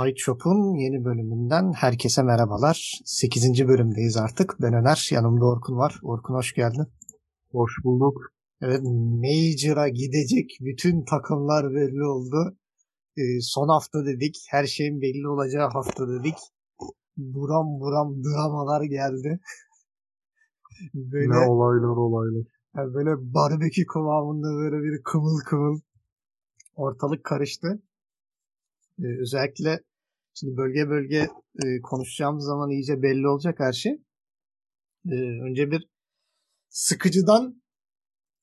Sideshop'un yeni bölümünden herkese merhabalar. 8. bölümdeyiz artık. Ben Öner, yanımda Orkun var. Orkun hoş geldin. Hoş bulduk. Evet, Major'a gidecek bütün takımlar belli oldu. Ee, son hafta dedik, her şeyin belli olacağı hafta dedik. Buram buram dramalar geldi. böyle, ne olaylar olaylar. Yani böyle barbekü kıvamında böyle bir kıvıl kıvıl ortalık karıştı. Ee, özellikle şimdi bölge bölge e, konuşacağımız zaman iyice belli olacak her şey. Ee, önce bir sıkıcıdan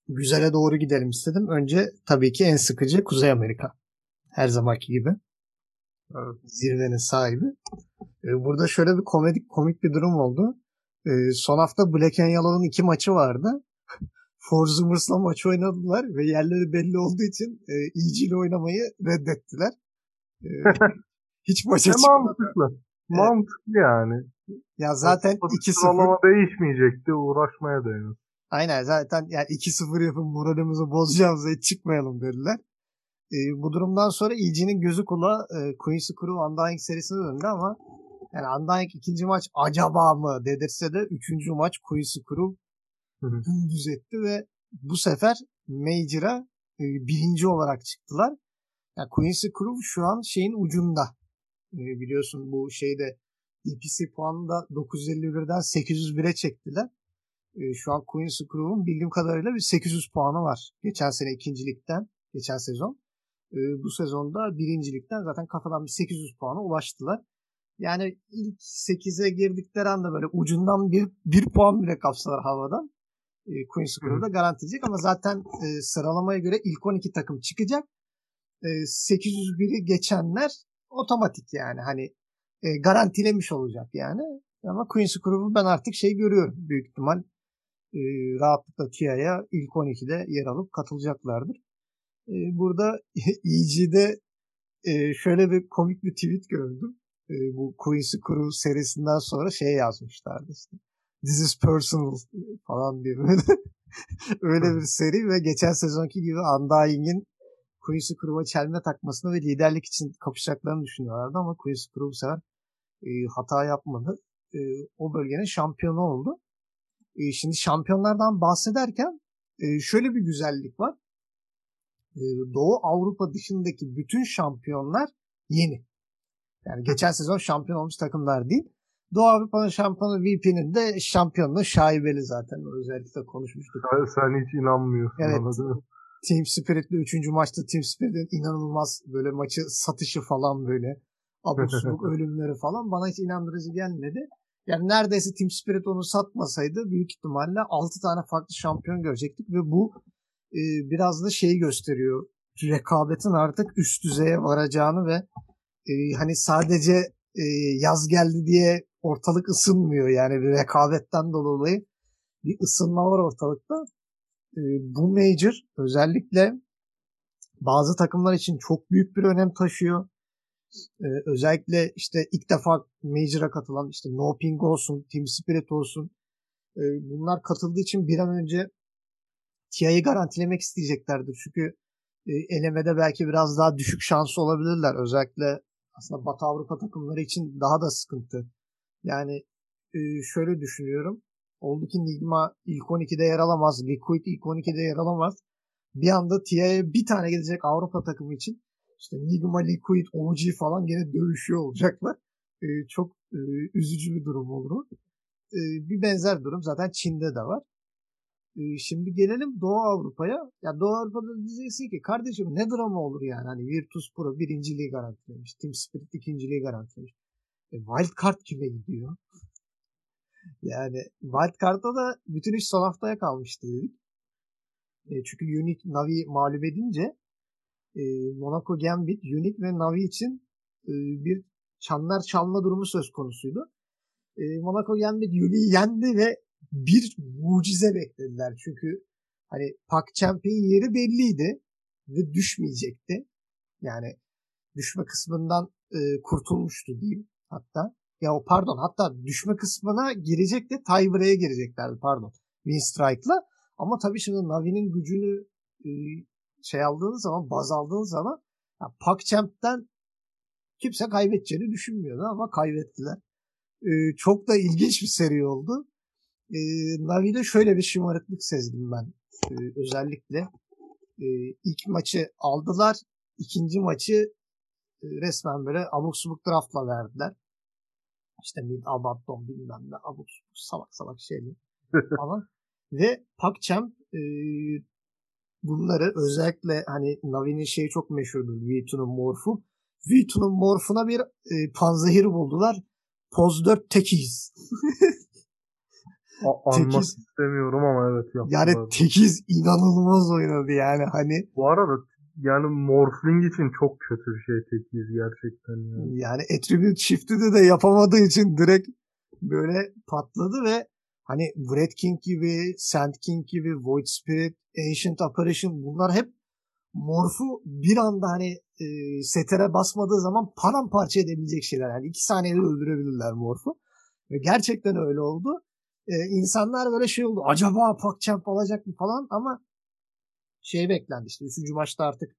güzele doğru gidelim istedim. Önce tabii ki en sıkıcı Kuzey Amerika. Her zamanki gibi. Evet. Zirvenin sahibi. Ee, burada şöyle bir komedik komik bir durum oldu. Ee, son hafta Black and Yellow'un iki maçı vardı. Forzumers'la maç oynadılar ve yerleri belli olduğu için e, EG ile oynamayı reddettiler. Hiç maça çıkmadı. Mantıklı. Mantıklı yani. Ya zaten 2-0 sıralama değişmeyecekti. Uğraşmaya değmez. Aynen zaten yani 2-0 yapın moralimizi bozacağımıza hiç çıkmayalım dediler. E, bu durumdan sonra EG'nin gözü kulağı e, Queen's Crew Undying serisine döndü ama yani Undying ikinci maç acaba mı dedirse de üçüncü maç Queen's Crew dümdüz etti ve bu sefer Major'a e, birinci olarak çıktılar. Yani Quincy Crew şu an şeyin ucunda. E, biliyorsun bu şeyde DPC puanını da 951'den 801'e çektiler. E, şu an Quincy Crew'un bildiğim kadarıyla bir 800 puanı var. Geçen sene ikincilikten, geçen sezon. E, bu sezonda birincilikten zaten kafadan bir 800 puana ulaştılar. Yani ilk 8'e girdikleri anda böyle ucundan bir, bir puan bile kapsalar havadan. E, Queen's Crew'da garantileyecek ama zaten e, sıralamaya göre ilk 12 takım çıkacak e, 801'i geçenler otomatik yani hani e, garantilemiş olacak yani. Ama Queen's Crew'u ben artık şey görüyorum büyük ihtimal e, rahatlıkla TIA'ya ilk 12'de yer alıp katılacaklardır. E, burada EG'de e, şöyle bir komik bir tweet gördüm. E, bu Queen's Crew serisinden sonra şey yazmışlardı işte. This is personal falan diye böyle. Öyle bir seri ve geçen sezonki gibi Undying'in Quincy Crew'a çelme takmasını ve liderlik için kapışacaklarını düşünüyorlardı ama Quincy Crew bu sefer e, hata yapmadı. E, o bölgenin şampiyonu oldu. E, şimdi şampiyonlardan bahsederken e, şöyle bir güzellik var. E, Doğu Avrupa dışındaki bütün şampiyonlar yeni. Yani geçen sezon şampiyon olmuş takımlar değil. Doğu Avrupa'nın şampiyonu VP'nin de şampiyonluğu şaibeli zaten. Özellikle konuşmuştuk. Sen, sen hiç inanmıyorsun evet. ona Team Spirit'le 3. maçta Team Spirit'in inanılmaz böyle maçı satışı falan böyle abuk subuk ölümleri falan bana hiç inandırıcı gelmedi. Yani neredeyse Team Spirit onu satmasaydı büyük ihtimalle 6 tane farklı şampiyon görecektik ve bu e, biraz da şeyi gösteriyor. Rekabetin artık üst düzeye varacağını ve e, hani sadece e, yaz geldi diye ortalık ısınmıyor. Yani bir rekabetten dolayı bir ısınma var ortalıkta. Ee, bu major özellikle bazı takımlar için çok büyük bir önem taşıyor. Ee, özellikle işte ilk defa major'a katılan işte No Ping olsun, Team Spirit olsun e, bunlar katıldığı için bir an önce TIA'yı garantilemek isteyeceklerdir. Çünkü e, elemede belki biraz daha düşük şansı olabilirler. Özellikle aslında Batı Avrupa takımları için daha da sıkıntı. Yani e, şöyle düşünüyorum. Oldu ki Nigma ilk 12'de yer alamaz. Liquid ilk 12'de yer alamaz. Bir anda TIA'ya bir tane gelecek Avrupa takımı için işte Nigma, Liquid, OG falan gene dövüşüyor olacaklar. Ee, çok e, üzücü bir durum olur o. Ee, bir benzer durum zaten Çin'de de var. Ee, şimdi gelelim Doğu Avrupa'ya. Ya Doğu Avrupa'da diyeceksin ki kardeşim ne drama olur yani. Hani Virtus Pro birinciliği garantilemiş. Team Spirit ikinciliği garantilemiş. E, Wildcard kime gidiyor? Yani Wildcard'da da bütün iş son haftaya kalmıştı dedik. E, çünkü Unique Navi mağlup edince e, Monaco Gambit, Unique ve Navi için e, bir çanlar çalma durumu söz konusuydu. E, Monaco Gambit Unique'i yendi ve bir mucize beklediler. Çünkü hani Pak Champion yeri belliydi ve düşmeyecekti. Yani düşme kısmından e, kurtulmuştu diyeyim hatta. Ya o pardon hatta düşme kısmına girecek de tiebreak'e gireceklerdi pardon. Win Strike'la. Ama tabii şimdi Navi'nin gücünü e, şey aldığınız zaman, baz aldığınız zaman ya PogChamp'ten kimse kaybedeceğini düşünmüyordu ama kaybettiler. E, çok da ilginç bir seri oldu. E, Navi'de şöyle bir şımarıklık sezdim ben. Özellikle ilk maçı aldılar. ikinci maçı resmen böyle abuk subuk draftla verdiler. İşte mid abaddon bilmem ne subuk salak salak şeyler falan. Ve PacChamp e, bunları özellikle hani Navi'nin şeyi çok meşhurdur. V2'nun morfu. V2'nun morfuna bir e, panzehir buldular. Poz 4 tekiz. Anmak tekiz. istemiyorum ama evet yaptılar. Yani tekiz inanılmaz oynadı yani hani. Bu arada yani Morphling için çok kötü bir şey tekiz gerçekten yani. Yani Attribute Shift'de de yapamadığı için direkt böyle patladı ve hani Wraith King gibi, Sand King gibi, Void Spirit, Ancient Apparition bunlar hep Morph'u bir anda hani e, setere basmadığı zaman paramparça edebilecek şeyler. Yani iki saniyede öldürebilirler Morph'u. Ve gerçekten öyle oldu. E, insanlar böyle şey oldu. Acaba PacChamp alacak mı falan ama şey beklendi işte. Üçüncü maçta artık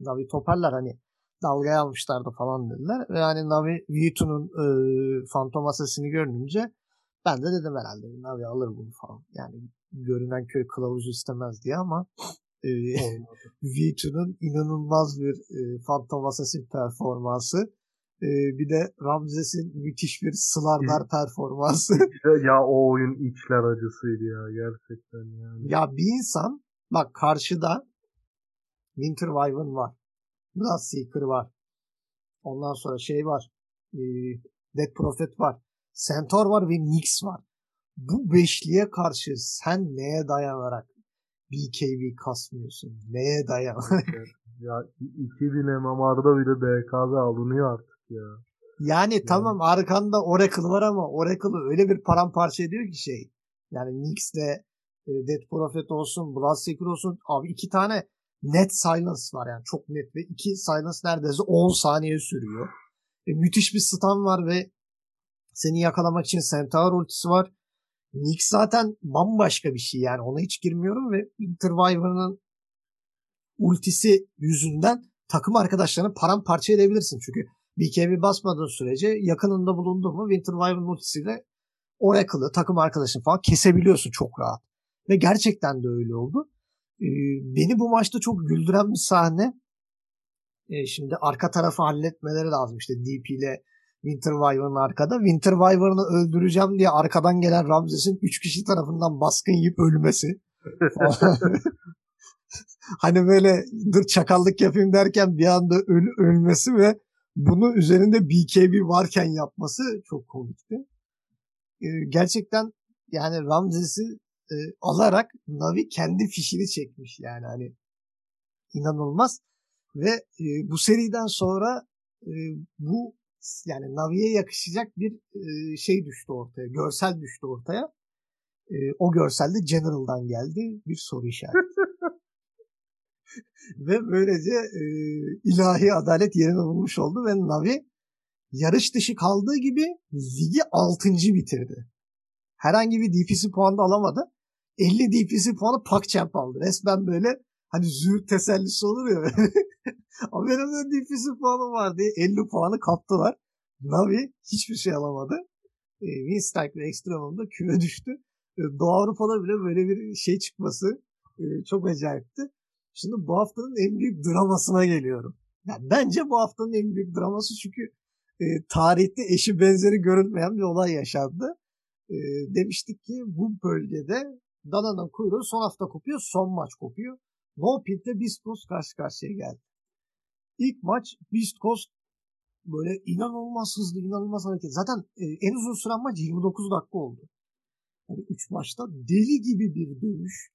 Navi toparlar hani dalgaya almışlardı falan dediler. Ve hani Navi V2'nun e, Phantom Assassin'i görününce ben de dedim herhalde Navi alır bunu falan. Yani görünen köy kılavuzu istemez diye ama e, V2'nun inanılmaz bir e, Assassin performansı. E, bir de Ramzes'in müthiş bir Slardar performansı. ya o oyun içler acısıydı ya gerçekten yani. Ya bir insan bak karşıda Winter Wyvern var. Bloodseeker var. Ondan sonra şey var. E, Dead Prophet var. Centaur var ve Nyx var. Bu beşliye karşı sen neye dayanarak BKB kasmıyorsun? Neye dayanarak? ya 2000 MMR'da bile BKB alınıyor artık ya. Yani, yani tamam arkanda Oracle var ama Oracle'ı öyle bir paramparça ediyor ki şey. Yani Nyx'le e, Dead Prophet olsun, Bloodseeker olsun. Abi iki tane net silence var yani çok net ve iki silence neredeyse 10 saniye sürüyor. E, müthiş bir stun var ve seni yakalamak için Centaur ultisi var. Nyx zaten bambaşka bir şey yani ona hiç girmiyorum ve Intervivor'ın ultisi yüzünden takım arkadaşlarını paramparça edebilirsin. Çünkü BKB basmadığın sürece yakınında bulundu mu Winter Wyvern ultisiyle Oracle'ı takım arkadaşını falan kesebiliyorsun çok rahat. Ve gerçekten de öyle oldu. Ee, beni bu maçta çok güldüren bir sahne. Ee, şimdi arka tarafı halletmeleri lazım. İşte DP ile Winter Wyvern arkada. Winter Wyvern'ı öldüreceğim diye arkadan gelen Ramses'in 3 kişi tarafından baskın yiyip ölmesi. hani böyle dur çakallık yapayım derken bir anda öl ölmesi ve bunu üzerinde BKB varken yapması çok komikti. Ee, gerçekten yani Ramses'i e, alarak Navi kendi fişini çekmiş yani hani inanılmaz ve e, bu seriden sonra e, bu yani Navi'ye yakışacak bir e, şey düştü ortaya. Görsel düştü ortaya. E, o görsel de General'dan geldi. Bir soru işareti. ve böylece e, ilahi adalet yerine bulmuş oldu ve Navi yarış dışı kaldığı gibi ligi 6. bitirdi. Herhangi bir DPC puanı da alamadı. 50 DPC puanı PacChamp aldı. Resmen böyle hani züğürt tesellisi olur ya. Ama benim de DPC puanım var diye 50 puanı kaptılar. Navi hiçbir şey alamadı. E, Winstrike ve Extremum'da küme düştü. E, Doğu Avrupa'da bile böyle bir şey çıkması e, çok acayipti. Şimdi bu haftanın en büyük dramasına geliyorum. Yani bence bu haftanın en büyük draması çünkü e, tarihte eşi benzeri görülmeyen bir olay yaşandı. E, demiştik ki bu bölgede Dana'nın kuyruğu son hafta kopuyor, son maç kopuyor. No Pit'te Beast Coast karşı karşıya geldi. İlk maç Beast Coast böyle inanılmaz hızlı, inanılmaz hareket. Zaten e, en uzun süren maç 29 dakika oldu. Yani 3 maçta deli gibi bir dövüş.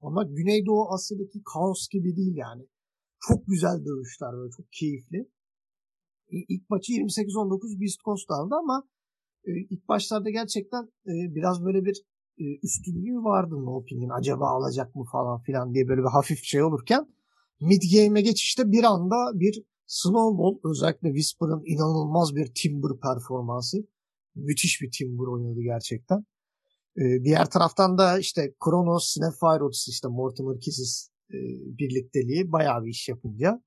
Ama Güneydoğu Asya'daki kaos gibi değil yani. Çok güzel dövüşler böyle çok keyifli. E, ilk maçı 28-19 Beast Coast aldı ama e, ilk başlarda gerçekten e, biraz böyle bir üstünlüğü vardı Noping'in. Acaba alacak mı falan filan diye böyle bir hafif şey olurken mid game'e geçişte bir anda bir Snowball özellikle Whisper'ın inanılmaz bir Timber performansı. Müthiş bir Timber oynadı gerçekten. Ee, diğer taraftan da işte Kronos, Snapfire Otis işte Mortimer Kisses e, birlikteliği bayağı bir iş yapınca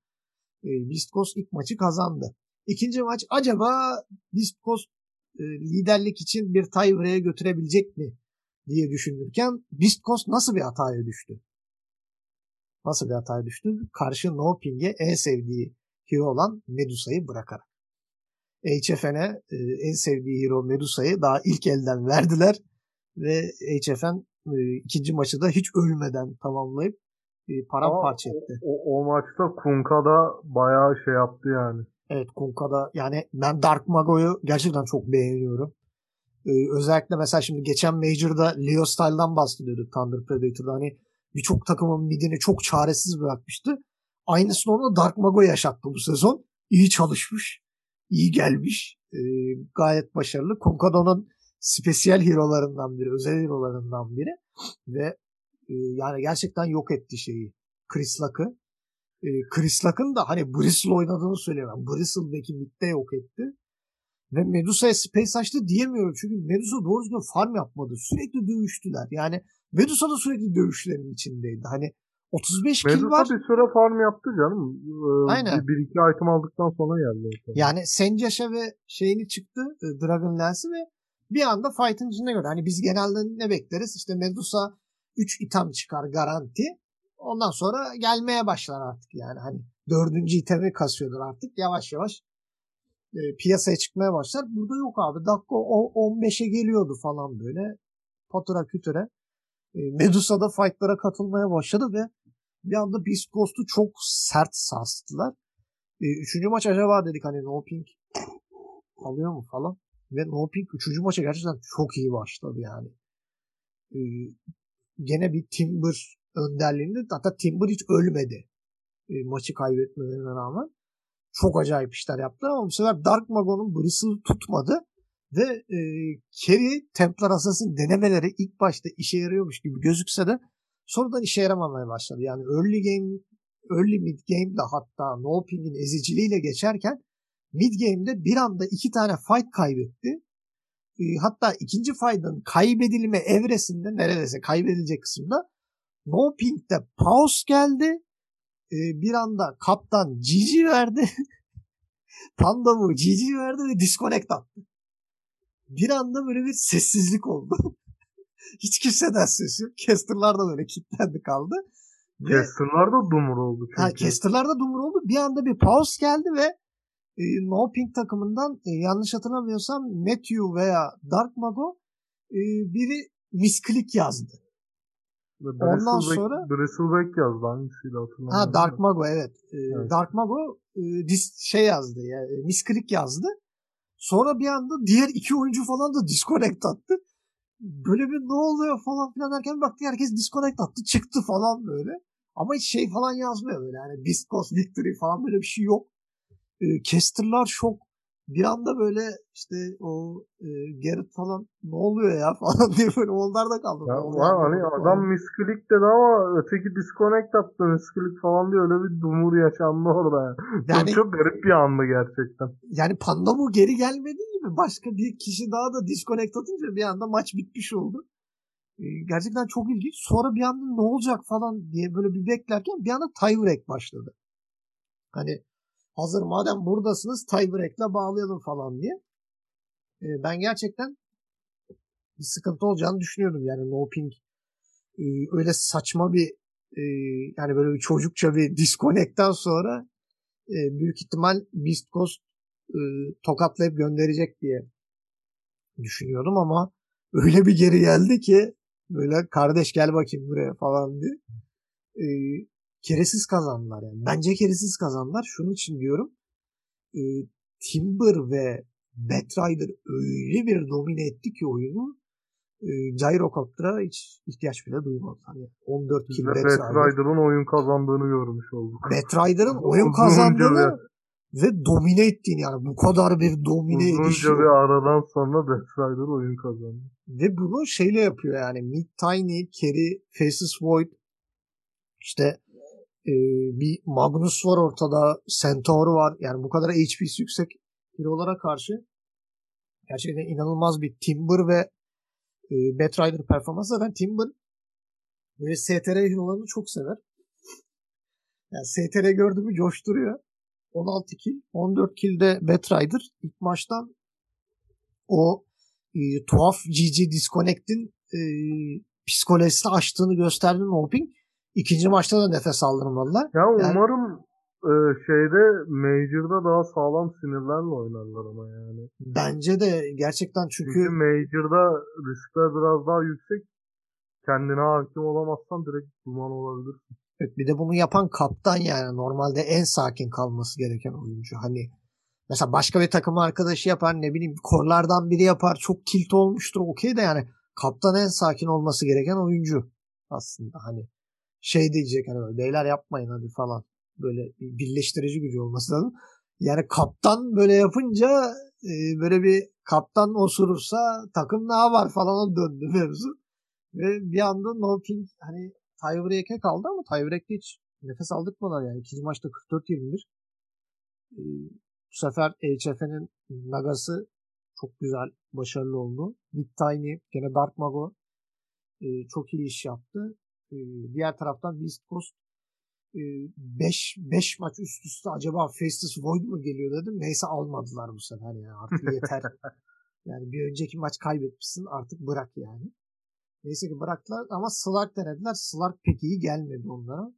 E, Beast Coast ilk maçı kazandı. İkinci maç acaba Beast Coast e, liderlik için bir tiebreak'e götürebilecek mi diye düşünürken Beast Coast nasıl bir hataya düştü? Nasıl bir hataya düştü? Karşı No Ping'e en sevdiği hero olan Medusa'yı bırakarak. HFN'e en sevdiği hero Medusa'yı daha ilk elden verdiler ve HFN e, ikinci maçı da hiç ölmeden tamamlayıp e, paramparça etti. O, o, maçta Kunka da bayağı şey yaptı yani. Evet Kunka'da yani ben Dark Mago'yu gerçekten çok beğeniyorum. Ee, özellikle mesela şimdi geçen Major'da Leo Style'dan bahsediyorduk Thunder Predator'da. Hani birçok takımın midini çok çaresiz bırakmıştı. Aynısını ona Dark Mago yaşattı bu sezon. İyi çalışmış. iyi gelmiş. Ee, gayet başarılı. Kunka'da spesiyel hero'larından biri. Özel hero'larından biri. Ve e, yani gerçekten yok etti şeyi. Chris Luck'ı e, Chris Luck'ın da hani Bristle oynadığını söylüyorum. Bristle belki midde yok etti. Ve Medusa'ya space açtı diyemiyorum. Çünkü Medusa doğru düzgün farm yapmadı. Sürekli dövüştüler. Yani Medusa da sürekli dövüşlerin içindeydi. Hani 35 Medusa kill var. bir süre farm yaptı canım. Ee, Aynen. Bir, bir iki item aldıktan sonra geldi. Yani Senjash'a ve şeyini çıktı. e, Dragon Lance'ı ve bir anda fight'ın içinde gördü. Hani biz genelde ne bekleriz? İşte Medusa 3 item çıkar garanti. Ondan sonra gelmeye başlar artık yani. Hani dördüncü itemi kasıyordur artık. Yavaş yavaş e, piyasaya çıkmaya başlar. Burada yok abi. Dakika 15'e geliyordu falan böyle. Patura kütüre. E, Medusa da fightlara katılmaya başladı ve bir anda Beast Ghost'u çok sert sarstılar. E, üçüncü maç acaba dedik hani No Pink alıyor mu falan. Ve No Pink üçüncü maça gerçekten çok iyi başladı yani. E, gene bir Timber önderliğinde hatta Timber hiç ölmedi. E, maçı kaybetmelerine rağmen. Çok acayip işler yaptılar ama bu sefer Dark Mago'nun Bristle'ı tutmadı. Ve e, Kerry Templar Assassin denemeleri ilk başta işe yarıyormuş gibi gözükse de sonradan işe yaramamaya başladı. Yani early game, early mid game'de hatta No Ping'in eziciliğiyle geçerken mid game'de bir anda iki tane fight kaybetti. E, hatta ikinci fight'ın kaybedilme evresinde neredeyse kaybedilecek kısımda No Pink'te pause geldi. E, bir anda kaptan GG verdi. Panda bu GG verdi ve disconnect attı. Bir anda böyle bir sessizlik oldu. Hiç kimseden ses yok. Caster'lar da böyle kilitlendi kaldı. Caster'lar da dumur oldu çünkü. Ha, Caster'lar da dumur oldu. Bir anda bir pause geldi ve e, No Pink takımından e, yanlış hatırlamıyorsam Matthew veya Dark Mago e, biri misklik yazdı. Ondan sonra Bristleback yazdı hangisiydi hatırlamıyorum. Ha Dark Mago evet. Ee, evet. Dark Mago e, dis, şey yazdı ya yani, misklik yazdı. Sonra bir anda diğer iki oyuncu falan da disconnect attı. Böyle bir ne oluyor falan filan derken baktı herkes disconnect attı çıktı falan böyle. Ama hiç şey falan yazmıyor böyle yani Beast Coast Victory falan böyle bir şey yok. E, Caster'lar şok bir anda böyle işte o e, Garrett falan ne oluyor ya falan diye böyle onlarda kaldı. Ya, var, hani adam misklik dedi ama öteki disconnect yaptı misklik falan diye öyle bir dumur yaşandı orada. Yani. yani çok, garip bir andı gerçekten. Yani Panda bu geri gelmedi gibi başka bir kişi daha da disconnect atınca bir anda maç bitmiş oldu. E, gerçekten çok ilginç. Sonra bir anda ne olacak falan diye böyle bir beklerken bir anda tiebreak başladı. Hani hazır madem buradasınız tiebreak'le bağlayalım falan diye. E, ben gerçekten bir sıkıntı olacağını düşünüyordum. Yani No Ping e, öyle saçma bir e, yani böyle bir çocukça bir disconnect'ten sonra e, büyük ihtimal Beast Coast e, tokatlayıp gönderecek diye düşünüyordum ama öyle bir geri geldi ki böyle kardeş gel bakayım buraya falan diye. E, keresiz kazandılar yani. Bence keresiz kazandılar. Şunun için diyorum. E, Timber ve Batrider öyle bir domine etti ki oyunu e, Gyrocopter'a hiç ihtiyaç bile duymadılar. Yani 14 kill Batrider'ın oyun kazandığını görmüş olduk. Batrider'ın oyun kazandığını ve domine ettiğini yani bu kadar bir domine edişi. Uzunca bir aradan sonra Batrider oyun kazandı. Ve bunu şeyle yapıyor yani Mid Tiny, Carry, Faces Void işte e, bir Magnus var ortada, Centaur var. Yani bu kadar HP'si yüksek hero'lara karşı gerçekten inanılmaz bir Timber ve e, Batrider performansı. Zaten Timber böyle STR hero'larını çok sever. Yani STR gördü mü coşturuyor. 16 kill. 14 kill de Batrider. İlk maçtan o e, tuhaf GG Disconnect'in e, psikolojisini açtığını gösterdi Noping. İkinci maçta da nefes aldırmadılar. Ya yani, umarım e, şeyde Major'da daha sağlam sinirlerle oynarlar ama yani. Bence de gerçekten çünkü, çünkü Major'da riskler biraz daha yüksek. Kendine hakim olamazsan direkt duman olabilirsin. Evet bir de bunu yapan kaptan yani normalde en sakin kalması gereken oyuncu. Hani mesela başka bir takım arkadaşı yapar ne bileyim korlardan biri yapar çok kilt olmuştur okey de yani kaptan en sakin olması gereken oyuncu aslında hani şey diyecek hani beyler yapmayın hadi falan böyle bir birleştirici gücü olması lazım. Yani kaptan böyle yapınca e, böyle bir kaptan osurursa takım ne var falan döndü mevzu. Ve bir anda no ping hani tiebreak'e kaldı ama tiebreak'te hiç nefes aldırtmadılar yani. İkinci maçta 44-21. Ee, bu sefer HF'nin Nagası çok güzel, başarılı oldu. Mid Tiny, gene Dark Mago e, çok iyi iş yaptı. E, diğer taraftan Beast Coast 5 e, 5 maç üst üste acaba Faceless Void mu geliyor dedim. Neyse almadılar bu sefer yani artık yeter. yani bir önceki maç kaybetmişsin artık bırak yani. Neyse ki bıraktılar ama Slark denediler. Slark pek iyi gelmedi onlara.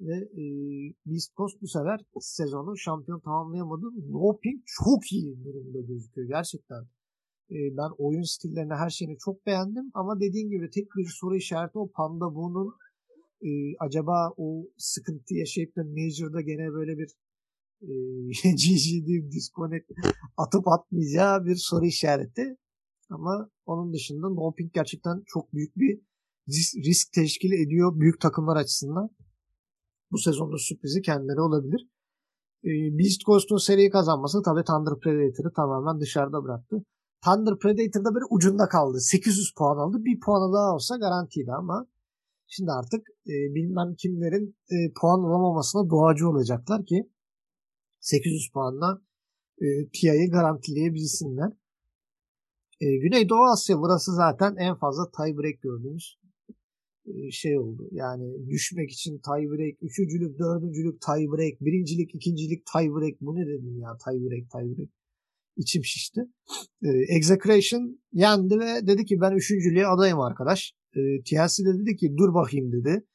Ve e, Beast Coast bu sefer sezonu şampiyon tamamlayamadı. Noping çok iyi durumda gözüküyor gerçekten. E, ben oyun stillerini her şeyini çok beğendim ama dediğim gibi tek bir soru işareti o Panda Bu'nun e, acaba o sıkıntı yaşayıp da Major'da gene böyle bir e, GG disconnect atıp atmayacağı bir soru işareti. Ama onun dışında Noping gerçekten çok büyük bir risk teşkil ediyor büyük takımlar açısından. Bu sezonda sürprizi kendileri olabilir. Ee, Beast Coast'un seriyi kazanması tabii Thunder Predator'ı tamamen dışarıda bıraktı. Thunder Predator'da böyle ucunda kaldı. 800 puan aldı. Bir puanı daha olsa garantiydi ama şimdi artık e, bilmem kimlerin e, puan alamamasına doğacı olacaklar ki 800 puanla e, TIA'yı garantileyebilsinler. E, Güneydoğu Asya burası zaten en fazla tiebreak gördüğümüz e, şey oldu. Yani düşmek için tiebreak, üçüncülük, dördüncülük tiebreak, birincilik, ikincilik tiebreak. Bu ne dedim ya tiebreak, tiebreak. İçim şişti. E, Execration yendi ve dedi ki ben üçüncülüğe adayım arkadaş. E, TLC de dedi ki dur bakayım dedi.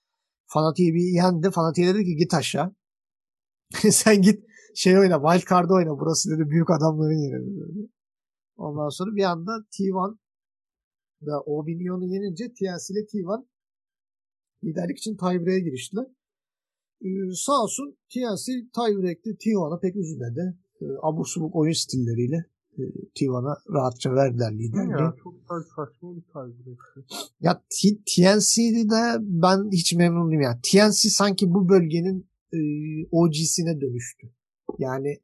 Fanatik'i bir yendi. Fanatik'e dedi ki git aşağı. Sen git şey oyna, wild card oyna. Burası dedi büyük adamların yeri dedi. Ondan sonra bir anda T1 da Obinion'u yenince TLC ile T1 liderlik için tiebreak'e giriştiler. Ee, sağ olsun TLC tiebreak'te T1'a pek üzülmedi. Ee, abuk subuk oyun stilleriyle e, T1'a rahatça verdiler liderliği. Ya çok saçma bir tiebreak'ti. Ya TNC'de de ben hiç memnun değilim. Yani TNC sanki bu bölgenin e, OG'sine dönüştü. Yani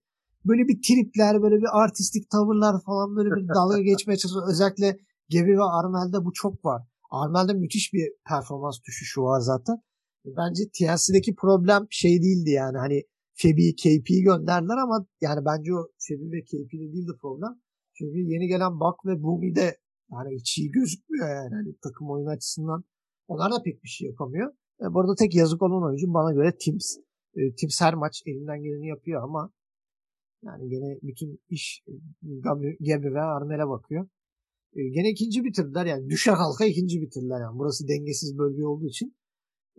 böyle bir tripler, böyle bir artistik tavırlar falan böyle bir dalga geçmeye çalışıyor. Özellikle Gebi ve Armel'de bu çok var. Armel'de müthiş bir performans düşüşü var zaten. Bence TLC'deki problem şey değildi yani hani Febi, KP'yi gönderdiler ama yani bence o Febi ve KP'de değildi problem. Çünkü yeni gelen Buck ve Bumi'de yani hiç iyi gözükmüyor yani hani takım oyunu açısından. Onlar da pek bir şey yapamıyor. E, bu arada tek yazık olan oyuncu bana göre Tims. E, Tims her maç elinden geleni yapıyor ama yani gene bütün iş Gabi ve Armel'e bakıyor. E, gene ikinci bitirdiler yani düşe kalka ikinci bitirdiler yani. Burası dengesiz bölge olduğu için.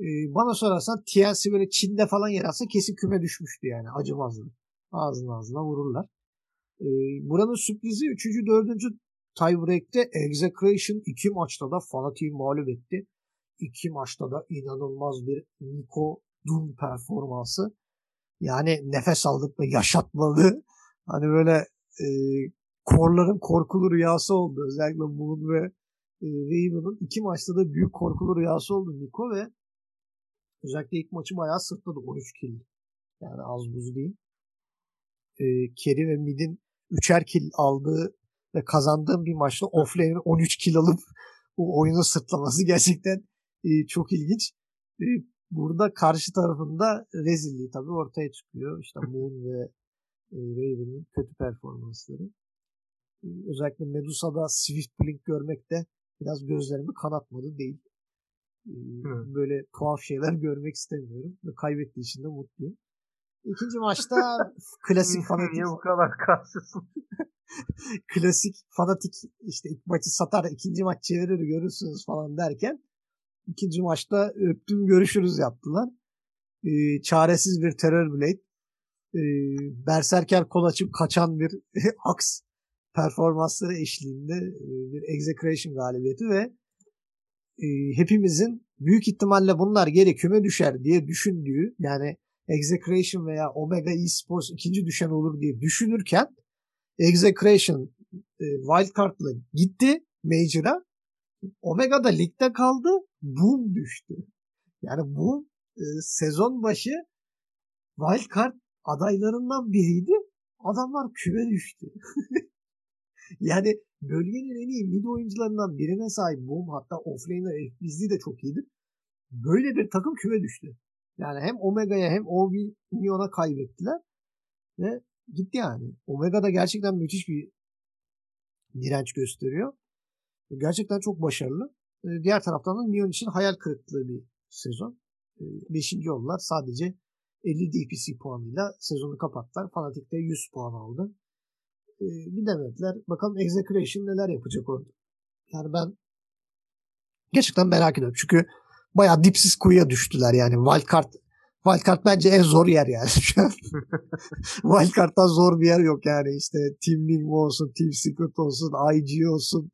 E, bana sorarsan TLC böyle Çin'de falan yer alsa kesin küme düşmüştü yani acımazdı. Ağzına ağzına vururlar. E, buranın sürprizi 3. 4. tiebreak'te Execration 2 maçta da Fanatik'i mağlup etti. 2 maçta da inanılmaz bir Nico Doom performansı. Yani nefes aldırtma, yaşatmalı. Hani böyle e, korların korkulu rüyası oldu. Özellikle Moon ve e, Raven'ın iki maçta da büyük korkulu rüyası oldu Niko ve özellikle ilk maçı bayağı sırtladı. 13 kill. Yani az buz değil. E, Kerry ve Mid'in üçer kill aldığı ve kazandığım bir maçta offlane 13 kill alıp o oyunu sırtlaması gerçekten e, çok ilginç. E, burada karşı tarafında rezilliği tabii ortaya çıkıyor. İşte Moon ve e, Raven'ın kötü performansları. Ee, özellikle Medusa'da Swift Blink görmek de biraz gözlerimi kanatmadı değil. Ee, böyle tuhaf şeyler görmek istemiyorum ve kaybettiği için de mutluyum. İkinci maçta klasik fanatik. Niye bu kadar karşısın? klasik fanatik işte ilk maçı satar ikinci maç çevirir görürsünüz falan derken ikinci maçta öptüm görüşürüz yaptılar. Ee, çaresiz bir terör blade. Ee, berserker kol açıp kaçan bir aks performansları eşliğinde e, bir execration galibiyeti ve e, hepimizin büyük ihtimalle bunlar geri küme düşer diye düşündüğü yani Execration veya Omega Esports ikinci düşen olur diye düşünürken Execration e, wildcard'la gitti Major'a. Omega da ligde kaldı. Boom düştü. Yani bu e, sezon başı wildcard adaylarından biriydi. Adamlar küme düştü. yani bölgenin en iyi mid oyuncularından birine sahip Boom hatta offlane'ler FBZ de çok iyidir. Böyle bir takım küme düştü. Yani hem Omega'ya hem Omnion'a kaybettiler ve gitti yani. Omega da gerçekten müthiş bir direnç gösteriyor. Gerçekten çok başarılı. Ee, diğer taraftan da Neon için hayal kırıklığı bir sezon. Ee, beşinci oldular. Sadece 50 DPC puanıyla sezonu kapattılar. Fanatic de 100 puan aldı. Ee, gidemediler. Bakalım Execration neler yapacak orada. Yani ben gerçekten merak ediyorum. Çünkü bayağı dipsiz kuyuya düştüler yani. Wildcard Wildcard bence en zor yer yani şu an. Wildcard'dan zor bir yer yok yani işte Team Link olsun, Team Secret olsun, IG olsun.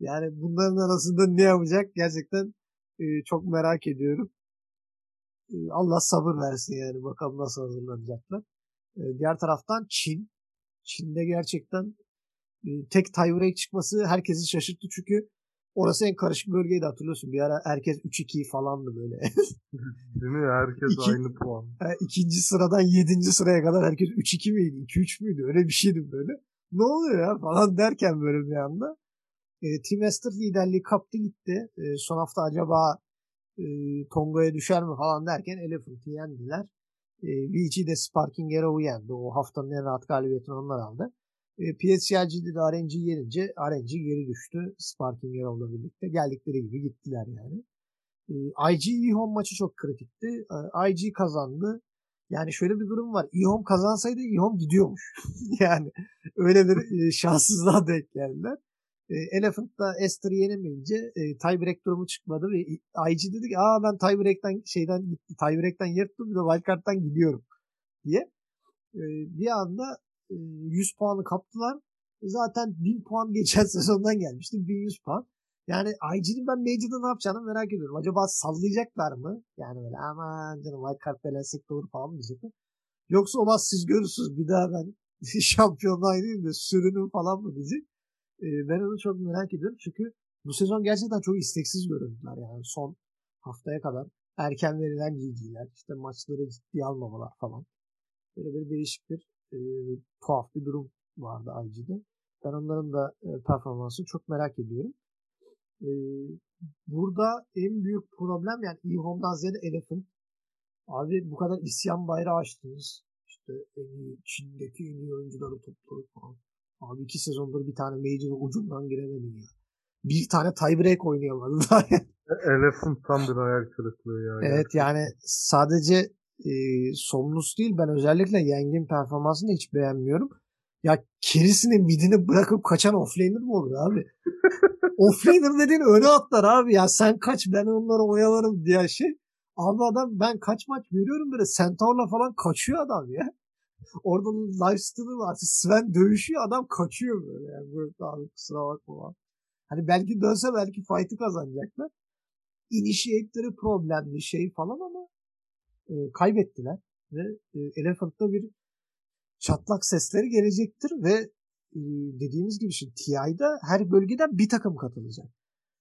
Yani bunların arasında ne yapacak gerçekten e, çok merak ediyorum. E, Allah sabır versin yani bakalım nasıl hazırlanacaklar. E, diğer taraftan Çin. Çin'de gerçekten e, tek tiebreak çıkması herkesi şaşırttı çünkü Orası en karışık bölgeydi hatırlıyorsun. Bir ara herkes 3-2 falandı böyle. Değil mi? Herkes İki, aynı puan. İkinci sıradan yedinci sıraya kadar herkes 3-2 miydi? 2-3 müydü? Öyle bir şeydi böyle. Ne oluyor ya falan derken böyle bir anda. E, Team Esther liderliği kaptı gitti. E, son hafta acaba e, Tonga'ya düşer mi falan derken Elephant'ı yendiler. E, VG de Sparking Arrow'u yendi. O haftanın en rahat galibiyetini onlar aldı. E, PSG'de de RNG yenince RNG geri düştü Sparking Arrow'la birlikte. Geldikleri gibi gittiler yani. E, IG E-Home maçı çok kritikti. E, IG kazandı. Yani şöyle bir durum var. E-Home kazansaydı E-Home gidiyormuş. yani öyle bir e, şanssızlığa denk geldiler. E, Elephant da Esther'ı yenemeyince e, tiebreak durumu çıkmadı ve IG dedi ki aa ben tiebreak'ten şeyden gitti. Tiebreak'ten yırttım bir de wildcard'dan gidiyorum diye. E, bir anda 100 puanı kaptılar. Zaten 1000 puan geçen sezondan gelmişti. 1100 puan. Yani IG'nin ben Major'da ne yapacağını merak ediyorum. Acaba sallayacaklar mı? Yani böyle aman canım wildcard belensek doğru falan mı diyecekler? Yoksa olmaz siz görürsünüz bir daha ben şampiyonluğa gideyim de sürünüm falan mı diyecek. Ben onu çok merak ediyorum. Çünkü bu sezon gerçekten çok isteksiz göründüler yani son haftaya kadar. Erken verilen GG'ler, işte maçları ciddiye almamalar falan. Böyle bir değişik bir e, tuhaf bir durum vardı IG'de. Ben onların da e, performansını çok merak ediyorum. E, burada en büyük problem yani eHome'dan ziyade Elephant. Abi bu kadar isyan bayrağı açtınız. İşte en iyi, Çin'deki en iyi oyuncuları topladık falan. Abi iki sezondur bir tane Major'a ucundan giremedin ya. Bir tane tiebreak oynayamadı daha yani. Elephant tam bir hayal kırıklığı ya. Evet yani sadece e, Somnus değil. Ben özellikle Yeng'in performansını hiç beğenmiyorum. Ya kerisini midini bırakıp kaçan offlaner mi olur abi? offlaner dediğin öne atlar abi. Ya sen kaç ben onları oyalarım diye şey. Abi adam ben kaç maç görüyorum böyle Centaur'la falan kaçıyor adam ya. Orada lifestyle'ı var. Sven dövüşüyor adam kaçıyor böyle. Yani böyle abi kusura bakma. Hani belki dönse belki fight'ı kazanacaklar. Initiate'leri problemli şey falan ama e, kaybettiler ve e, Elephant'ta bir çatlak sesleri gelecektir ve e, dediğimiz gibi şimdi TI'da her bölgeden bir takım katılacak.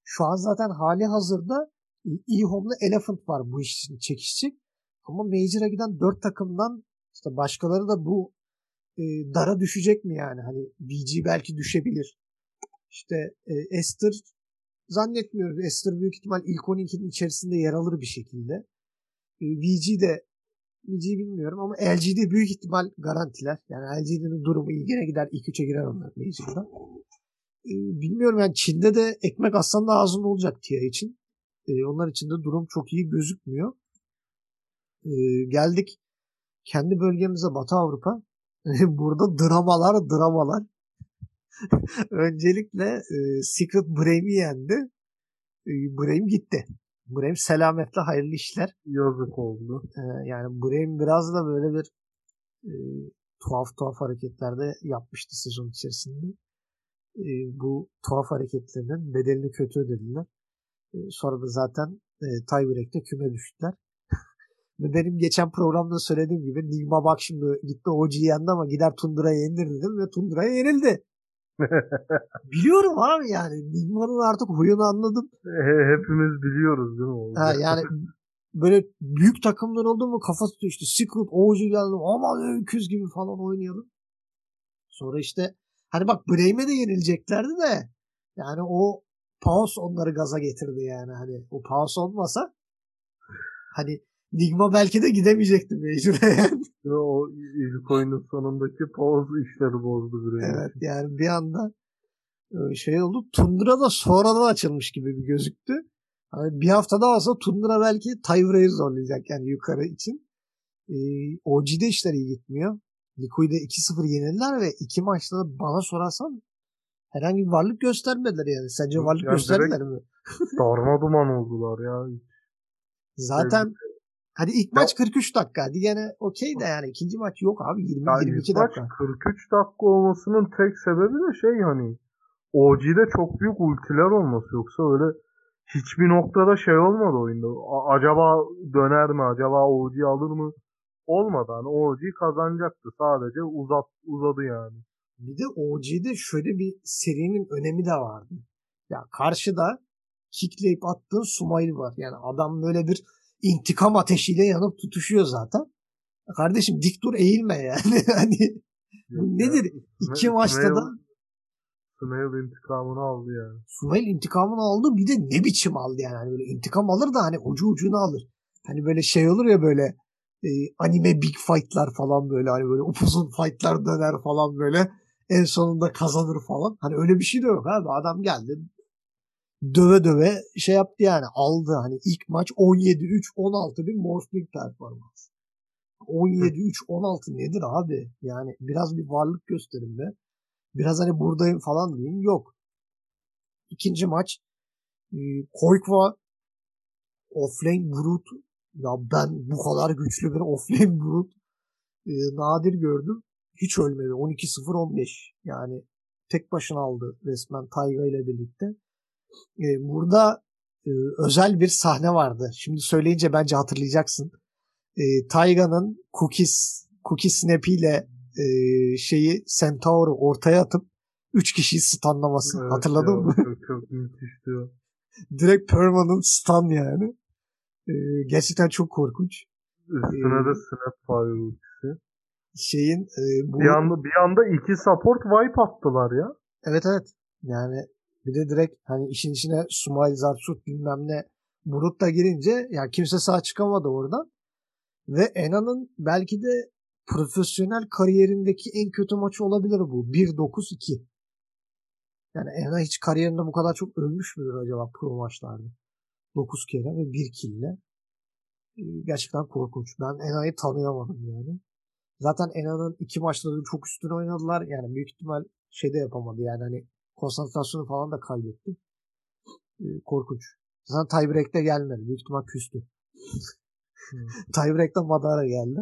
Şu an zaten hali hazırda e, E-Home'la Elephant var bu iş için çekişecek. Ama Major'a giden dört takımdan işte başkaları da bu e, dara düşecek mi yani? Hani BG belki düşebilir. İşte e, Esther zannetmiyorum. Esther büyük ihtimal ilk 12'nin içerisinde yer alır bir şekilde. E, VG de VG bilmiyorum ama LG'de büyük ihtimal garantiler. Yani LG'nin durumu iyi. Yine gider 2-3'e girer onlar Major'da. E, bilmiyorum yani Çin'de de ekmek aslan da ağzında olacak TIA için. E, onlar için de durum çok iyi gözükmüyor. E, geldik kendi bölgemize Batı Avrupa burada dramalar dramalar. Öncelikle e, Secret Brave'i yendi. E, Brave gitti. Brave selametle hayırlı işler. Yazık oldu. E, yani Brave biraz da böyle bir e, tuhaf tuhaf hareketlerde yapmıştı sezon içerisinde. E, bu tuhaf hareketlerinin bedelini kötü ödediler. E, sonra da zaten e, tiebreak'te küme düştüler. Ve benim geçen programda söylediğim gibi Nigma bak şimdi gitti OG'yi yendi ama gider Tundra'ya yenilir dedim ve Tundra'ya yenildi. Biliyorum abi yani. Nigma'nın artık huyunu anladım. Hepimiz biliyoruz değil mi? Ha, yani böyle büyük takımlar oldu mu kafa tutuyor işte Secret OG geldim aman öküz gibi falan oynayalım. Sonra işte hani bak Bremen de yenileceklerdi de yani o Paus onları gaza getirdi yani hani o Paus olmasa hani Nigma belki de gidemeyecekti mecburen. o ilk oyunun sonundaki Paus işleri bozdu Bremen. Evet yani bir anda e, şey oldu. Tundra da sonradan açılmış gibi bir gözüktü. Hani bir hafta daha olsa Tundra belki Tayvra'yı zorlayacak yani yukarı için. Ee, OG'de işler iyi gitmiyor. Liquid'e 2-0 yenildiler ve iki maçta da bana sorarsan herhangi bir varlık göstermediler yani. Sence varlık yani gösterdiler mi? darma duman oldular ya. Zaten hadi ilk maç 43 dakika. Hadi gene okey de yani ikinci maç yok abi 20 yani 22 dakika. Maç 43 dakika olmasının tek sebebi de şey hani OG'de çok büyük ultiler olması yoksa öyle hiçbir noktada şey olmadı oyunda. A- acaba döner mi? Acaba OG alır mı? Olmadı. Hani OG kazanacaktı. Sadece uzat uzadı yani. Bir de OG'de şöyle bir serinin önemi de vardı. Ya karşıda kickleyip attığın Sumail var. Yani adam böyle bir intikam ateşiyle yanıp tutuşuyor zaten. Kardeşim dik dur eğilme yani. hani bu nedir? İki maçta da Sumail intikamını aldı yani. Sumail intikamını aldı bir de ne biçim aldı yani. Hani böyle intikam alır da hani ucu ucunu alır. Hani böyle şey olur ya böyle e, anime big fight'lar falan böyle hani böyle upuzun fight'lar döner falan böyle en sonunda kazanır falan. Hani öyle bir şey de yok abi. Adam geldi döve döve şey yaptı yani aldı. Hani ilk maç 17-3 16 bir Morphling performans. 17-3 16 nedir abi? Yani biraz bir varlık gösterin be. Biraz hani buradayım falan deyin. Yok. İkinci maç e, Koykva offlane brute ya ben bu kadar güçlü bir offlane brute e, nadir gördüm. Hiç ölmedi. 12-0-15 yani tek başına aldı resmen Tayga ile birlikte. E, burada e, özel bir sahne vardı. Şimdi söyleyince bence hatırlayacaksın. E, Tayga'nın Cookies Cookie Snap ile e, şeyi Centaur'u ortaya atıp 3 kişiyi stunlaması. Evet, Hatırladın ya, mı? Çok, çok müthişti o. Direkt permanent stun yani. E, gerçekten çok korkunç. Üstüne ee, de Snapfire ultisi. Şeyin e, bu... bir anda bir anda iki support wipe attılar ya. Evet evet. Yani bir de direkt hani işin içine Sumail Zarsut bilmem ne Burut da girince ya yani kimse sağ çıkamadı oradan. Ve Ena'nın belki de profesyonel kariyerindeki en kötü maçı olabilir bu. 1-9-2. Yani Ena hiç kariyerinde bu kadar çok ölmüş müdür acaba pro maçlarda? 9 kere ve 1 kille. Ee, gerçekten korkunç. Ben Ena'yı tanıyamadım yani. Zaten Ena'nın iki maçta da çok üstüne oynadılar. Yani büyük ihtimal şey de yapamadı yani hani konsantrasyonu falan da kaybetti. Ee, korkunç. Zaten tiebreak'te gelmedi. Büyük ihtimal küstü. hmm. tiebreak'te Madara geldi.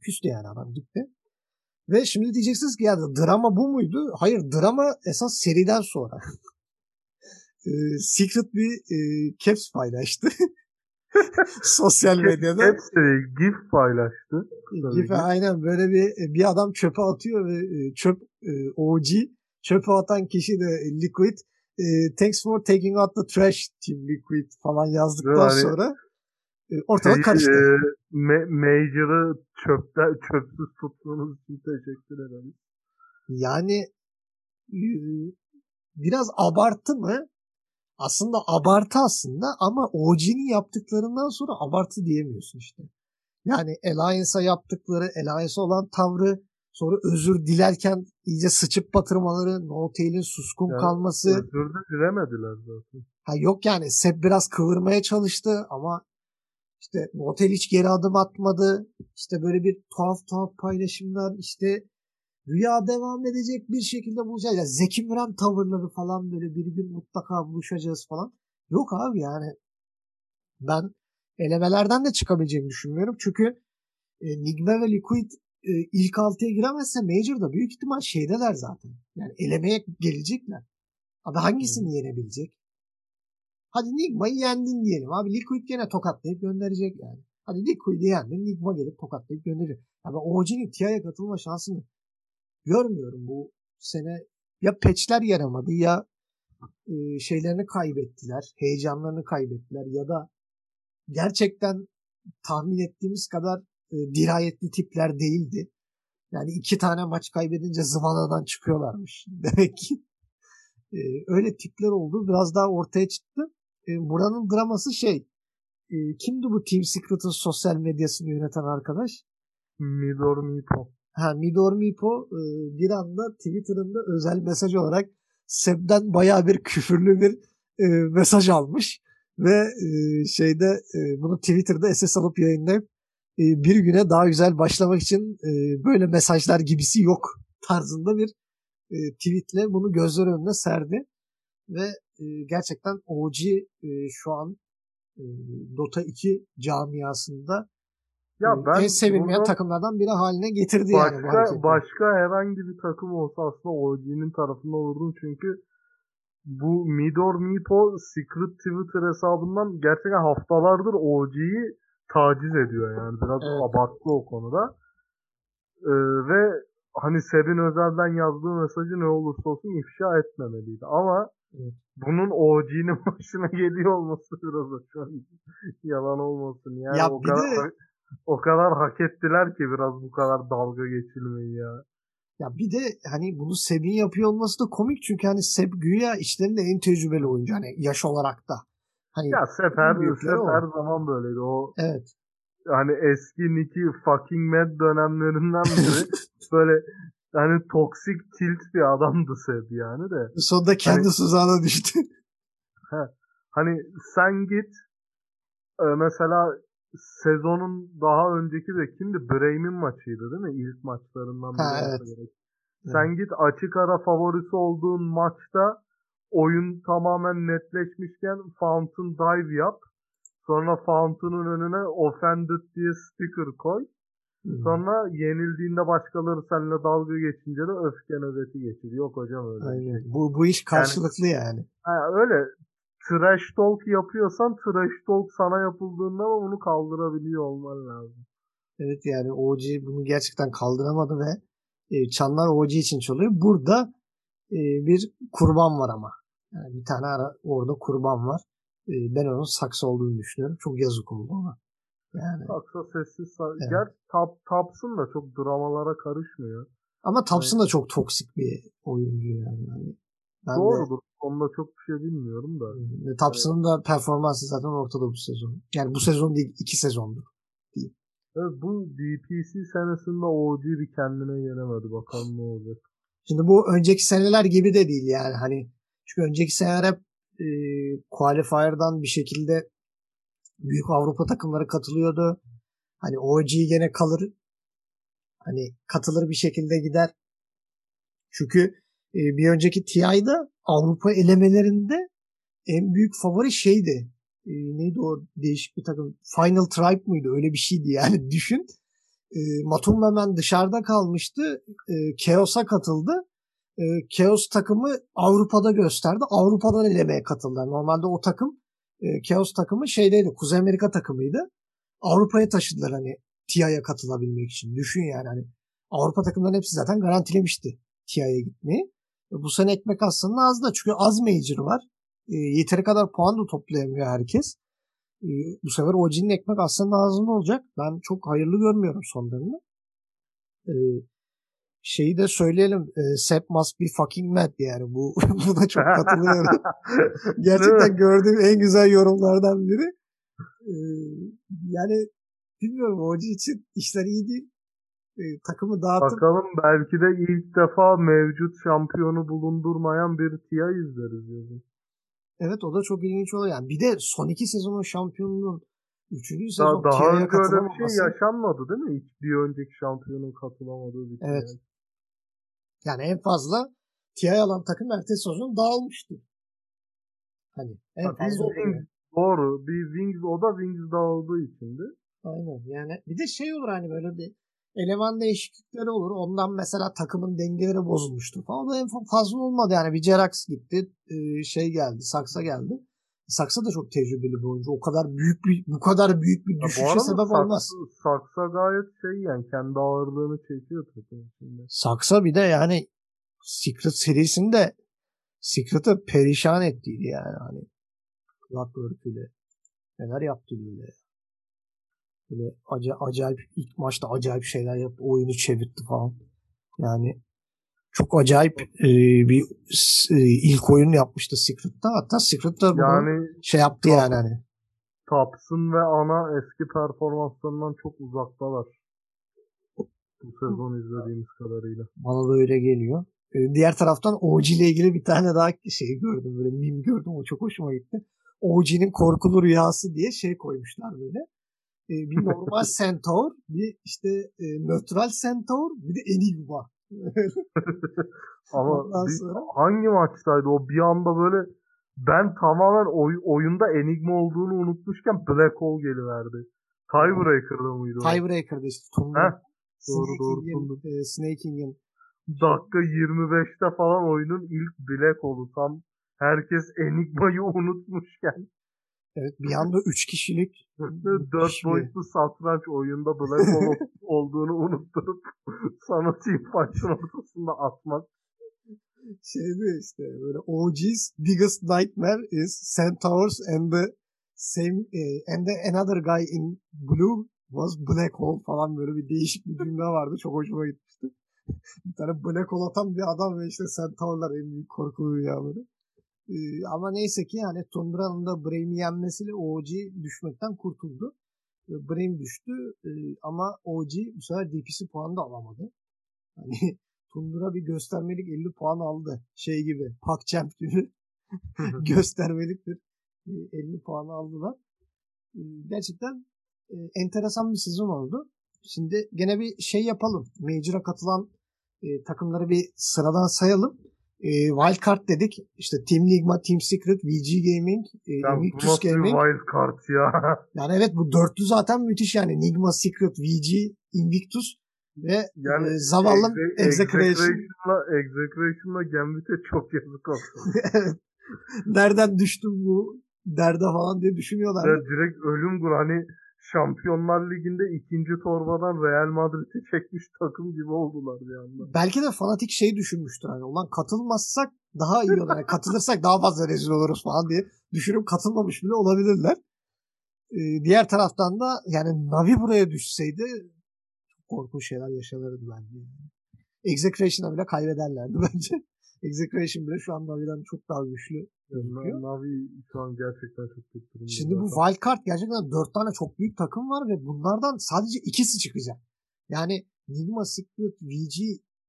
Küstü yani adam gitti. Ve şimdi diyeceksiniz ki ya drama bu muydu? Hayır drama esas seriden sonra. e, Secret bir e, caps paylaştı. Sosyal medyada. Caps GIF paylaştı. GIF aynen böyle bir bir adam çöpe atıyor ve e, çöp e, OG çöpe atan kişi de Liquid e, thanks for taking out the trash team Liquid falan yazdıktan yani, sonra e, ortalık şey, karıştı. E, ma- Major'ı çöpte, çöpsüz tutmanız için teşekkür ederim. Yani e, biraz abartı mı? Aslında abartı aslında ama OG'nin yaptıklarından sonra abartı diyemiyorsun işte. Yani Alliance'a yaptıkları, Alliance'a olan tavrı, sonra özür dilerken iyice sıçıp batırmaları, No Tail'in suskun yani, kalması. Özür de dilemediler zaten. Ha yok yani Seb biraz kıvırmaya çalıştı ama İşte Motel hiç geri adım atmadı. İşte böyle bir tuhaf tuhaf paylaşımlar. İşte rüya devam edecek bir şekilde bulacağız. Yani Zeki Müren tavırları falan böyle bir gün mutlaka buluşacağız falan. Yok abi yani ben elemelerden de çıkabileceğimi düşünmüyorum. Çünkü e, Nigma ve Liquid e, ilk altıya giremezse Major'da büyük ihtimal şeydeler zaten. Yani elemeye gelecekler. Abi hangisini yenebilecek? Hadi Nigma'yı yendin diyelim. Abi Liquid gene tokatlayıp gönderecek yani. Hadi Liquid'i yendin. Nigma gelip tokatlayıp gönderecek. Ya ben OG'nin TIA'ya katılma şansını görmüyorum bu sene. Ya patchler yaramadı ya e, şeylerini kaybettiler. Heyecanlarını kaybettiler ya da gerçekten tahmin ettiğimiz kadar e, dirayetli tipler değildi. Yani iki tane maç kaybedince zıvanadan çıkıyorlarmış. Demek ki e, öyle tipler oldu. Biraz daha ortaya çıktı. E, buranın draması şey e, kimdi bu Team Secret'ın sosyal medyasını yöneten arkadaş? Midor Mipo. Ha, Midor Mipo e, bir anda Twitter'ında özel mesaj olarak Seb'den baya bir küfürlü bir e, mesaj almış ve e, şeyde e, bunu Twitter'da SS alıp yayınlayıp bir güne daha güzel başlamak için e, böyle mesajlar gibisi yok tarzında bir e, tweetle bunu gözler önüne serdi ve e, gerçekten OG e, şu an e, Dota 2 camiasında ya e, ben en sevilmeyen takımlardan biri haline getirdi başka, yani bu hareketi. Başka herhangi bir takım olsa aslında OG'nin tarafında olurdum çünkü bu Midor Mipo Secret Twitter hesabından gerçekten haftalardır OG'yi taciz ediyor yani. Biraz Evet. abartılı o konuda. Ee, ve hani Seb'in özelden yazdığı mesajı ne olursa olsun ifşa etmemeliydi. Ama Evet. bunun OG'nin başına geliyor olması biraz an yalan olmasın. Yani Ya o kadar de- o kadar hak ettiler ki biraz bu kadar dalga geçilmeyi ya. Ya bir de hani bunu Seb'in yapıyor olması da komik çünkü hani Seb güya içlerinde en tecrübeli oyuncu hani yaş olarak da. Hani Ya büyükleri Sep o. her zaman böyleydi. O evet. hani eski Nicky fucking mad dönemlerinden beri böyle hani toksik tilt bir adamdı Sep yani de. Sonunda kendi tuzağına düştü. Hani sen git e, mesela sezonun daha önceki de kimdi? Bremen maçıydı değil mi? İlk maçlarından biri. Ha, evet. gerek. Sen git açık ara favorisi olduğun maçta oyun tamamen netleşmişken Fountain dive yap. Sonra Fountain'ın önüne offended diye sticker koy. Sonra yenildiğinde başkaları seninle dalga geçince de öfke nöbeti geçir. Yok hocam öyle. şey. Aynen. Bu, bu iş karşılıklı yani. Ha, öyle trash talk yapıyorsan trash talk sana yapıldığında ama bunu kaldırabiliyor olman lazım. Evet yani OG bunu gerçekten kaldıramadı ve e, çanlar OG için çalıyor. Burada e, bir kurban var ama. Yani bir tane ara, orada kurban var. E, ben onun saksı olduğunu düşünüyorum. Çok yazık oldu ona. Yani. Aksa sessiz Evet. Gerçi Tap, Taps'ın da çok dramalara karışmıyor. Ama Thompson da çok toksik bir oyuncu yani. yani ben de Doğrudur. Onda çok bir şey bilmiyorum da. Ve Thompson'ın da performansı zaten ortada bu sezon. Yani bu sezon değil iki sezondur. Evet, bu DPC senesinde OG bir kendine gelemedi. Bakalım ne olacak. Şimdi bu önceki seneler gibi de değil yani hani çünkü önceki seneler hep e, qualifier'dan bir şekilde büyük Avrupa takımları katılıyordu. Hani OG gene kalır. Hani katılır bir şekilde gider. Çünkü e, bir önceki TI'da Avrupa elemelerinde en büyük favori şeydi. E, neydi o değişik bir takım? Final Tribe mıydı? Öyle bir şeydi yani düşün. E, Matum hemen dışarıda kalmıştı. E, Chaos'a katıldı. E, Chaos takımı Avrupa'da gösterdi. Avrupa'dan elemeye katıldılar. Normalde o takım e, Chaos takımı şeydeydi. Kuzey Amerika takımıydı. Avrupa'ya taşıdılar hani TIA'ya katılabilmek için. Düşün yani hani Avrupa takımların hepsi zaten garantilemişti TIA'ya gitmeyi. E, bu sene ekmek aslında az da çünkü az major var. E, yeteri kadar puan da toplayamıyor herkes. E, bu sefer OG'nin ekmek aslında ağzında olacak. Ben çok hayırlı görmüyorum sonlarını. E, şeyi de söyleyelim. E, Sepp must be fucking mad yani. Bu buna çok katılıyorum. Gerçekten gördüğüm en güzel yorumlardan biri. E, yani bilmiyorum OG için işler iyi değil. E, takımı dağıtıp Bakalım belki de ilk defa mevcut şampiyonu bulundurmayan bir TIA izleriz yazın. Evet o da çok ilginç oluyor. Yani bir de son iki sezonun şampiyonunun Üçüncü sezon Daha, daha önce öyle bir şey yaşanmadı değil mi? Hiç bir önceki şampiyonun katılamadığı bir şey. Evet. Yani en fazla TIA alan takım ertesi sezon dağılmıştı. Hani en fazla Wings-. Doğru. Bir Wings, o da Wings dağıldığı içindi. Aynen yani bir de şey olur hani böyle bir eleman değişiklikleri olur. Ondan mesela takımın dengeleri bozulmuştur falan. O da en fazla olmadı yani. Bir Jerax gitti. şey geldi. Saksa geldi. Saksa da çok tecrübeli bir oyuncu. O kadar büyük bir bu kadar büyük bir Ya düşüşe arada sebep Saks- olmaz. Saksa gayet şey yani kendi ağırlığını çekiyor takım içinde. Saksa bir de yani Secret serisinde Secret'ı perişan ettiydi yani hani Clockwork'üyle. Neler yaptı böyle. Böyle aca- acayip ilk maçta acayip şeyler yaptı. Oyunu çevirdi falan. Yani çok acayip e, bir e, ilk oyun yapmıştı Secret'ta. Hatta Secret'ta bunu Yani şey yaptı yani hani. Thompson ve Ana eski performanslarından çok uzaktalar. Bu sezon izlediğimiz kadarıyla. Bana da öyle geliyor. E, Diğer taraftan OG ile ilgili bir tane daha şey gördüm. Böyle meme gördüm. O çok hoşuma gitti. OG'nin korkulu rüyası diye şey koymuşlar böyle. E, bir normal centaur, bir işte e, nötral centaur, bir de enigma. Ama bir- sonra- hangi maçtaydı o bir anda böyle ben tamamen oy- oyunda Enigma olduğunu unutmuşken Black Hole geliverdi. Tiebreaker'da mıydı o? Tiebreaker'da işte Heh, Tundra. doğru, doğru, Snaking'in, e, Snaking'in Dakika 25'te falan oyunun ilk Black Hole'u tam herkes Enigma'yı unutmuşken evet bir anda 3 kişilik dört müthiş bir- boyutlu satranç oyunda Black Hole olduğunu unutturup sana team fight'ın ortasında atmak. şeydi işte böyle OG's biggest nightmare is centaurs and the same eh, and the another guy in blue was black hole falan böyle bir değişik bir cümle vardı. Çok hoşuma gitmişti. bir tane black hole atan bir adam ve işte centaurlar en büyük korkulu rüyaları. Ee, ama neyse ki yani Tundra'nın da Braim'i yenmesiyle OG düşmekten kurtuldu. Ee, Braim düştü ee, ama OG bu sefer DPC puanı da alamadı. Hani Tundra bir göstermelik 50 puan aldı. Şey gibi, PakChamp gibi göstermelik bir e, 50 puan aldılar. Gerçekten e, enteresan bir sezon oldu. Şimdi gene bir şey yapalım. Major'a katılan e, takımları bir sıradan sayalım. E, Wildcard dedik. İşte Team Ligma, Team Secret, VG Gaming, e, Ya bu Invictus Gaming. wild card ya. Yani evet bu dörtlü zaten müthiş yani. Nigma, Secret, VG, Invictus ve Yani e, zavallı Exe- Execration. Execration'la Execration'la Gambit'e çok yazık oldu. Evet. Nereden düştüm bu derde falan diye düşünüyorlar. Ya direkt ölüm gur hani Şampiyonlar Ligi'nde ikinci torbadan Real Madrid'i çekmiş takım gibi oldular bir anda. Belki de fanatik şey düşünmüştür hani ulan katılmazsak daha iyi olur. Yani katılırsak daha fazla rezil oluruz falan diye düşünüp katılmamış bile olabilirler. Ee, diğer taraftan da yani Navi buraya düşseydi korkunç şeyler yaşanırdı bence. Execration'a bile kaybederlerdi bence. Execration bile şu an Navi'den çok daha güçlü gözüküyor. Navi şu an gerçekten çok kötü durumda. Şimdi bu wildcard gerçekten dört tane çok büyük takım var ve bunlardan sadece ikisi çıkacak. Yani Nigma, Secret, VG,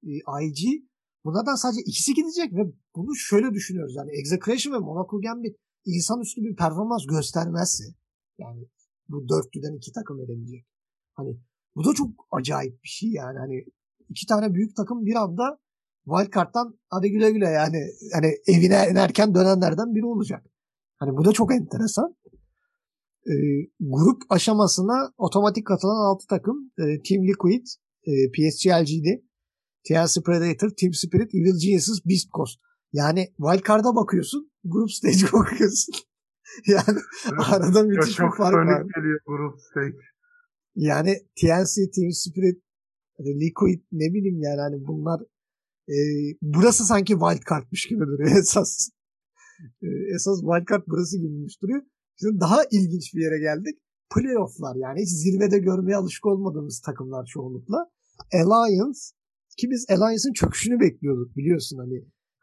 e, IG bunlardan sadece ikisi gidecek ve bunu şöyle düşünüyoruz. Yani Execration ve Monaco Gambit insanüstü bir performans göstermezse yani bu dörtlüden iki takım elenecek. Hani bu da çok acayip bir şey yani. Hani iki tane büyük takım bir anda wildcard'dan hadi güle güle yani hani evine inerken dönenlerden biri olacak. Hani bu da çok enteresan. Ee, grup aşamasına otomatik katılan 6 takım e, Team Liquid, e, PSG LGD, TLC Predator, Team Spirit, Evil Geniuses, Beast Coast. Yani wildcard'a bakıyorsun, grup stage'e bakıyorsun. yani arada Ya müthiş bir çok fark var. geliyor grup stage. Yani TNC, Team Spirit, hani Liquid ne bileyim yani hani bunlar e, burası sanki wildcard'mış gibi duruyor esas. E, esas wildcard burası gibiymiş duruyor. Şimdi daha ilginç bir yere geldik. Playoff'lar yani hiç zirvede görmeye alışık olmadığımız takımlar çoğunlukla. Alliance ki biz Alliance'ın çöküşünü bekliyorduk biliyorsun hani.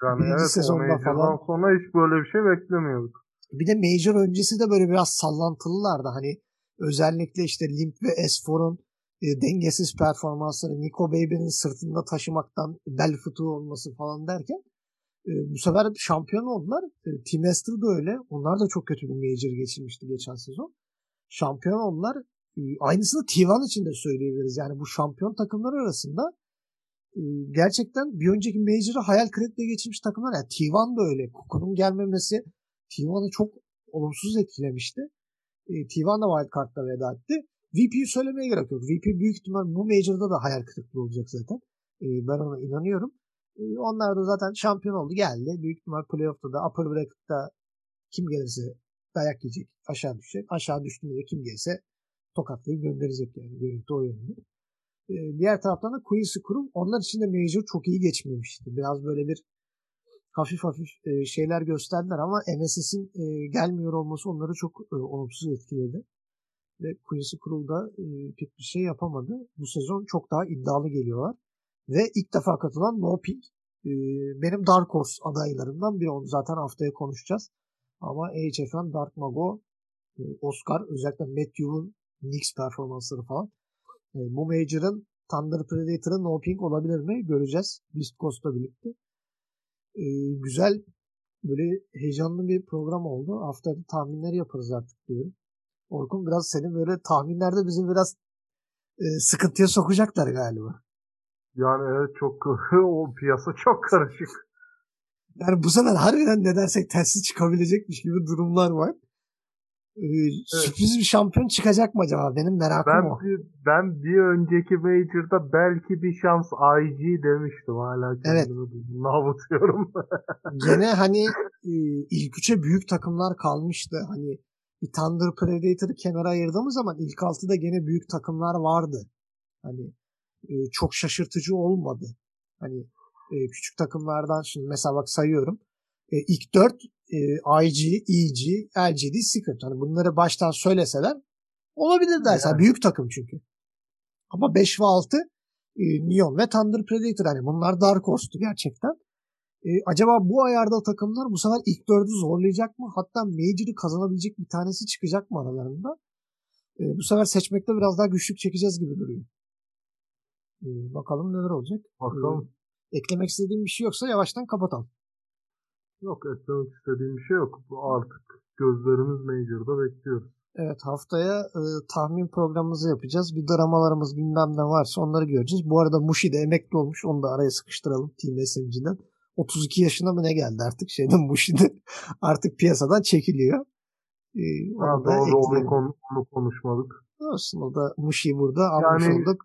Yani Birinci evet sezonda falan. sonra hiç böyle bir şey beklemiyorduk. Bir de Major öncesi de böyle biraz sallantılılardı. Hani özellikle işte Limp ve S4'un e, dengesiz performansları Nico Baby'nin sırtında taşımaktan bel fıtığı olması falan derken e, bu sefer şampiyon oldular. E, Team Esther da öyle. Onlar da çok kötü bir Major geçirmişti geçen sezon. şampiyon oldular. E, aynısını T1 için de söyleyebiliriz. Yani bu şampiyon takımlar arasında e, gerçekten bir önceki Major'ı hayal kırıklığı geçirmiş takımlar. Yani T1 da öyle. Kuku'nun gelmemesi T1'ı çok olumsuz etkilemişti. E, T1 da wildcard'da veda etti. VP'yi söylemeye gerek yok. VP büyük ihtimal bu Major'da da hayal kırıklığı olacak zaten. E, ben ona inanıyorum. E, onlar da zaten şampiyon oldu geldi. Büyük ihtimal playoff'ta da upper bracket'ta kim gelirse dayak yiyecek. Aşağı düşecek. Aşağı düştüğünde de kim gelirse tokatlayıp gönderecek yani. Görüntü o yönde. E, diğer taraftan da Quincy Kurum onlar için de Major çok iyi geçmemişti. Biraz böyle bir hafif hafif e, şeyler gösterdiler ama MSS'in e, gelmiyor olması onları çok e, olumsuz etkiledi. Ve Quincy da e, pek bir şey yapamadı. Bu sezon çok daha iddialı geliyorlar. Ve ilk defa katılan No Pink e, benim Dark Horse adaylarımdan biri. Onu zaten haftaya konuşacağız. Ama AHF'den Dark Mago, e, Oscar, özellikle Matthew'un Knicks performansları falan. E, bu Major'ın Thunder Predator'ın No Pink olabilir mi? Göreceğiz. Beast Coast'la birlikte. E, güzel böyle heyecanlı bir program oldu. Haftaya tahminleri yaparız artık diyorum. Orkun biraz senin böyle tahminlerde bizi biraz e, sıkıntıya sokacaklar galiba. Yani evet çok o piyasa çok karışık. Yani bu sefer harbiden ne dersek tersi çıkabilecekmiş gibi durumlar var. Ee, evet. Sürpriz bir şampiyon çıkacak mı acaba? Benim merakım ben o. Bir, ben bir önceki Major'da belki bir şans IG demiştim. Hala evet. avutuyorum. Gene hani e, ilk üçe büyük takımlar kalmıştı. Hani bir Thunder Predator'ı kenara ayırdığımız zaman ilk altıda gene büyük takımlar vardı. Hani e, çok şaşırtıcı olmadı. Hani e, küçük takımlardan şimdi mesela bak sayıyorum. E, ilk dört e, IG, EG, LGD, Secret. Hani bunları baştan söyleseler olabilir dersen. Yani. Büyük takım çünkü. Ama 5 ve 6 e, Neon ve Thunder Predator. Hani bunlar Dark Horse'tu gerçekten. E, acaba bu ayarda takımlar bu sefer ilk dördü zorlayacak mı? Hatta Major'ı kazanabilecek bir tanesi çıkacak mı aralarında? E, bu sefer seçmekte biraz daha güçlük çekeceğiz gibi duruyor. E, bakalım neler olacak. Bakalım. E, eklemek istediğim bir şey yoksa yavaştan kapatalım. Yok eklemek istediğim bir şey yok. Artık gözlerimiz Major'da bekliyoruz. Evet haftaya e, tahmin programımızı yapacağız. Bir dramalarımız bilmem ne varsa onları göreceğiz. Bu arada Mushi de emekli olmuş. Onu da araya sıkıştıralım Team SMG'den. 32 yaşına mı ne geldi artık şeyden Mushi'de artık piyasadan çekiliyor. Ee, ha, doğru onu, konu, onu konuşmadık. Olsun o da Mushi burada almış yani, olduk.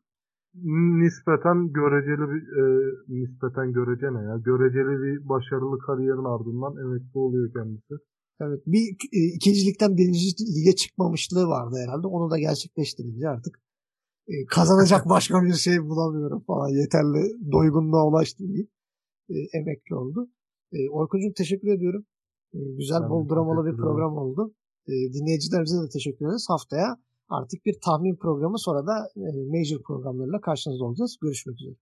Nispeten göreceli bir e, nispeten görece ne ya? Göreceli bir başarılı kariyerin ardından emekli oluyor kendisi. Evet. Bir e, ikincilikten birinci lige çıkmamışlığı vardı herhalde. Onu da gerçekleştirince artık e, kazanacak başka bir şey bulamıyorum falan. Yeterli doygunluğa ulaştım deyip e, emekli oldu. E, Orkun'cum teşekkür ediyorum. E, güzel ben bol dramalı bir program oldu. E, dinleyicilerimize de teşekkür ederiz. Haftaya artık bir tahmin programı sonra da e, major programlarıyla karşınızda olacağız. Görüşmek üzere.